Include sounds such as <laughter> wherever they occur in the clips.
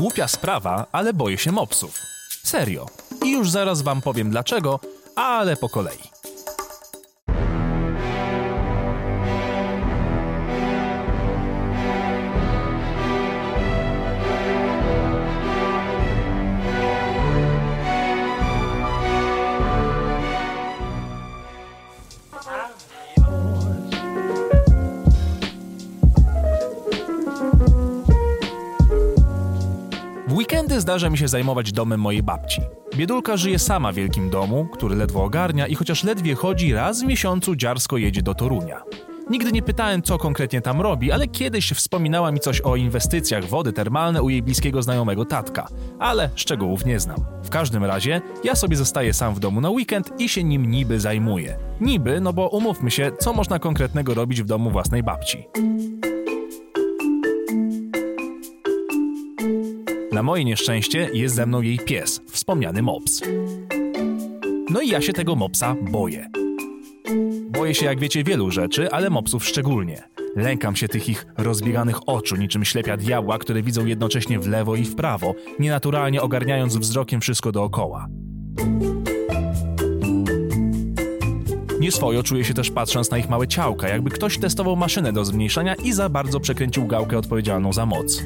Głupia sprawa, ale boję się mopsów. Serio. I już zaraz wam powiem dlaczego, ale po kolei. Zdarza mi się zajmować domem mojej babci. Biedulka żyje sama w wielkim domu, który ledwo ogarnia i chociaż ledwie chodzi, raz w miesiącu dziarsko jedzie do Torunia. Nigdy nie pytałem, co konkretnie tam robi, ale kiedyś wspominała mi coś o inwestycjach wody termalne u jej bliskiego znajomego tatka, ale szczegółów nie znam. W każdym razie, ja sobie zostaję sam w domu na weekend i się nim niby zajmuję. Niby, no bo umówmy się, co można konkretnego robić w domu własnej babci. Na moje nieszczęście jest ze mną jej pies, wspomniany mops. No i ja się tego mopsa boję. Boję się, jak wiecie, wielu rzeczy, ale mopsów szczególnie. Lękam się tych ich rozbieganych oczu, niczym ślepia diabła, które widzą jednocześnie w lewo i w prawo, nienaturalnie ogarniając wzrokiem wszystko dookoła. Nieswojo czuję się też patrząc na ich małe ciałka, jakby ktoś testował maszynę do zmniejszania i za bardzo przekręcił gałkę odpowiedzialną za moc.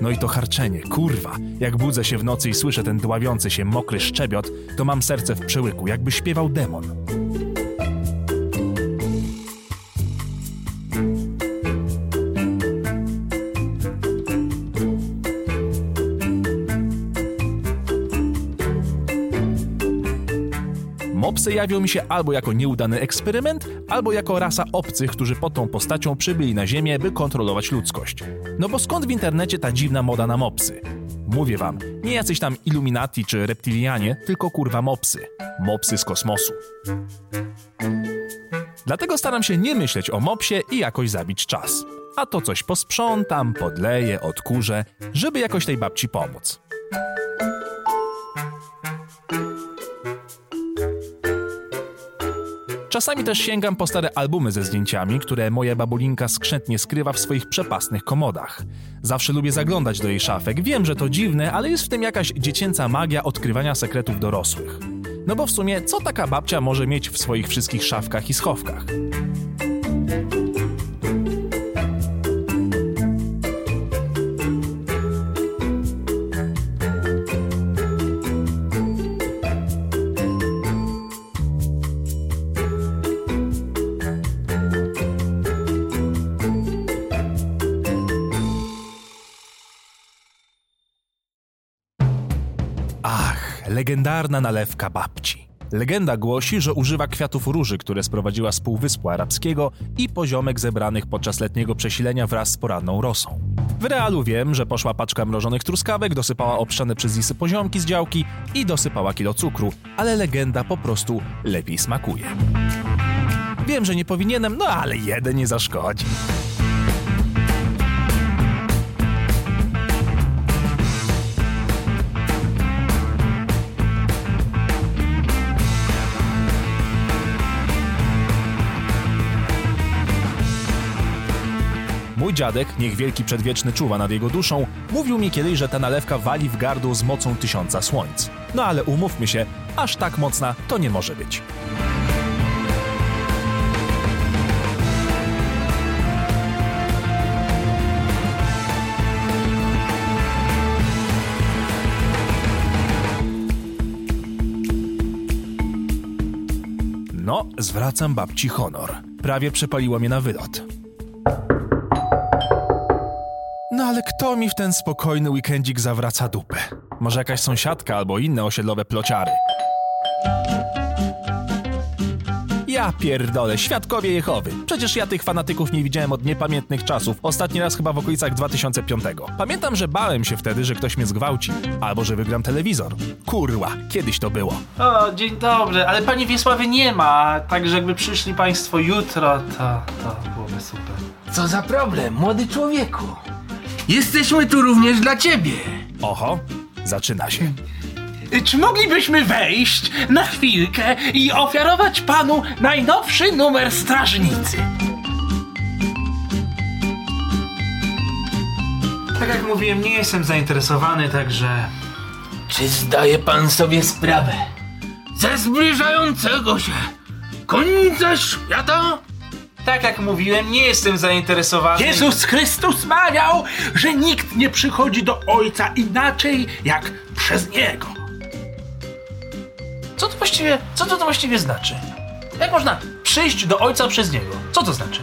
No i to harczenie, kurwa. Jak budzę się w nocy i słyszę ten dławiący się mokry szczebiot, to mam serce w przełyku, jakby śpiewał demon. Mopsy jawią mi się albo jako nieudany eksperyment, albo jako rasa obcych, którzy pod tą postacią przybyli na Ziemię, by kontrolować ludzkość. No bo skąd w internecie ta dziwna moda na mopsy? Mówię wam, nie jacyś tam Illuminati czy reptilianie, tylko kurwa mopsy. Mopsy z kosmosu. Dlatego staram się nie myśleć o mopsie i jakoś zabić czas. A to coś posprzątam, podleję, odkurzę, żeby jakoś tej babci pomóc. Czasami też sięgam po stare albumy ze zdjęciami, które moja babulinka skrzętnie skrywa w swoich przepastnych komodach. Zawsze lubię zaglądać do jej szafek. Wiem, że to dziwne, ale jest w tym jakaś dziecięca magia odkrywania sekretów dorosłych. No bo w sumie, co taka babcia może mieć w swoich wszystkich szafkach i schowkach? Legendarna nalewka babci. Legenda głosi, że używa kwiatów róży, które sprowadziła z Półwyspu Arabskiego i poziomek zebranych podczas letniego przesilenia wraz z poranną rosą. W realu wiem, że poszła paczka mrożonych truskawek, dosypała obszczane przez lisy poziomki z działki i dosypała kilo cukru, ale legenda po prostu lepiej smakuje. Wiem, że nie powinienem, no ale jeden nie zaszkodzi. Mój dziadek, niech wielki przedwieczny czuwa nad jego duszą, mówił mi kiedyś, że ta nalewka wali w gardło z mocą tysiąca słońc. No ale umówmy się, aż tak mocna to nie może być. No, zwracam babci honor. Prawie przepaliło mnie na wylot. Ale kto mi w ten spokojny weekendzik zawraca dupę? Może jakaś sąsiadka albo inne osiedlowe plociary? Ja pierdolę, świadkowie Jehowy. Przecież ja tych fanatyków nie widziałem od niepamiętnych czasów. Ostatni raz chyba w okolicach 2005. Pamiętam, że bałem się wtedy, że ktoś mnie zgwałci. Albo że wygram telewizor. Kurwa, kiedyś to było. O, dzień dobry, ale pani Wiesławy nie ma, także jakby przyszli państwo jutro, to, to byłoby super. Co za problem, młody człowieku? Jesteśmy tu również dla ciebie. Oho, zaczyna się. Czy moglibyśmy wejść na chwilkę i ofiarować panu najnowszy numer strażnicy? Tak jak mówiłem, nie jestem zainteresowany, także... Czy zdaje pan sobie sprawę ze zbliżającego się końca świata? Tak jak mówiłem, nie jestem zainteresowany. Jezus Chrystus mawiał, że nikt nie przychodzi do Ojca inaczej jak przez Niego. Co to właściwie, co to, to właściwie znaczy? Jak można przyjść do ojca przez niego? Co to znaczy?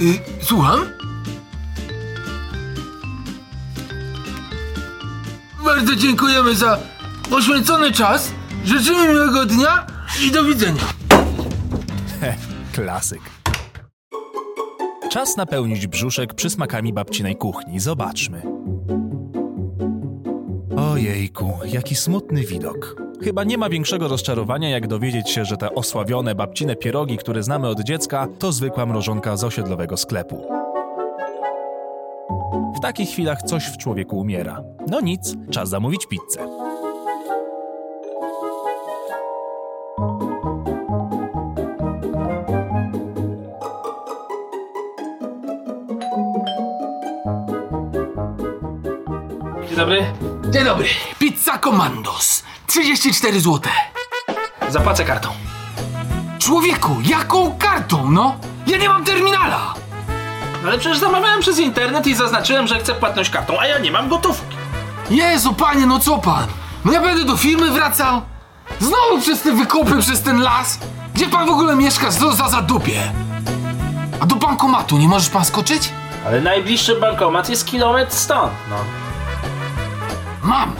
Y, słucham? Bardzo dziękujemy za poświęcony czas. Życzymy miłego dnia i do widzenia. <laughs> Klasyk. Czas napełnić brzuszek przysmakami babcinej kuchni. Zobaczmy. Ojejku, jaki smutny widok. Chyba nie ma większego rozczarowania, jak dowiedzieć się, że te osławione babcine pierogi, które znamy od dziecka, to zwykła mrożonka z osiedlowego sklepu. W takich chwilach coś w człowieku umiera. No nic, czas zamówić pizzę. Dzień dobry. Dzień dobry. Pizza Commandos. 34 zł. Zapłacę kartą. Człowieku, jaką kartą, no? Ja nie mam terminala. Ale przecież zamawiałem przez internet i zaznaczyłem, że chcę płatność kartą, a ja nie mam gotówki. Jezu, panie, no co pan? No ja będę do firmy wracał? Znowu przez te wykopy, przez ten las? Gdzie pan w ogóle mieszka? Co za zadupie? A do bankomatu nie możesz pan skoczyć? Ale najbliższy bankomat jest kilometr stąd, no. Mam!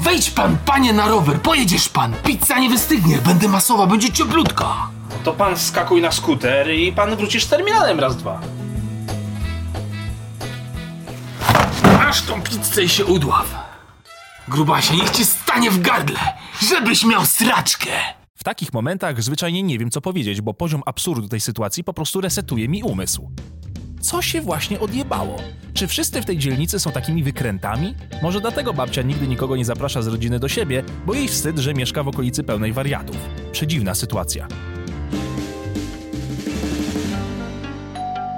Wejdź pan, panie, na rower, pojedziesz pan. Pizza nie wystygnie, będę masowa, będzie cieplutka. To pan skakuj na skuter i pan wrócisz z terminalem raz, dwa. Masz tą pizzę i się udław. Grubasie, niech ci stanie w gardle, żebyś miał straczkę. W takich momentach zwyczajnie nie wiem, co powiedzieć, bo poziom absurdu tej sytuacji po prostu resetuje mi umysł. Co się właśnie odjebało? Czy wszyscy w tej dzielnicy są takimi wykrętami? Może dlatego babcia nigdy nikogo nie zaprasza z rodziny do siebie, bo jej wstyd, że mieszka w okolicy pełnej wariatów. Przedziwna sytuacja.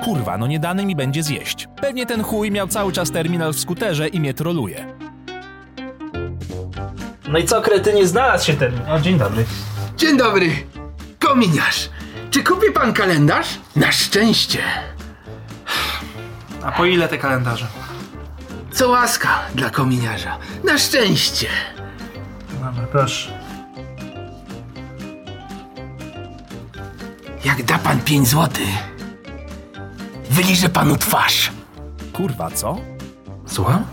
Kurwa, no nie dane mi będzie zjeść. Pewnie ten chuj miał cały czas terminal w skuterze i mnie troluje. No i co, kretynie, znalazł się termin. O, dzień dobry. Dzień dobry, kominiarz. Czy kupi pan kalendarz? Na szczęście. A po ile te kalendarze? Co łaska dla kominiarza. Na szczęście. Dobra, proszę. Jak da pan 5 złotych, wyliżę panu twarz. Kurwa, co? Słucham?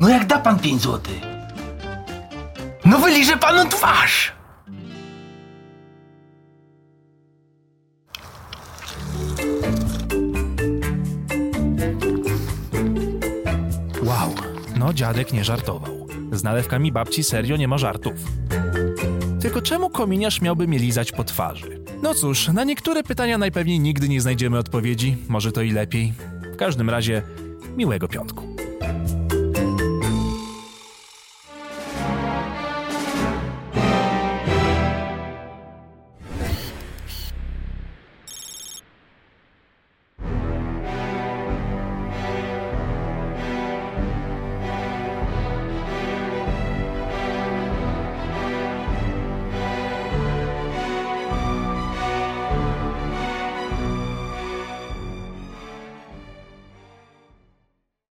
No jak da pan 5 złotych? No wyliżę panu twarz. No dziadek nie żartował. Z nalewkami babci serio nie ma żartów. Tylko czemu kominiarz miałby mnie lizać po twarzy? No cóż, na niektóre pytania najpewniej nigdy nie znajdziemy odpowiedzi, może to i lepiej. W każdym razie, miłego piątku.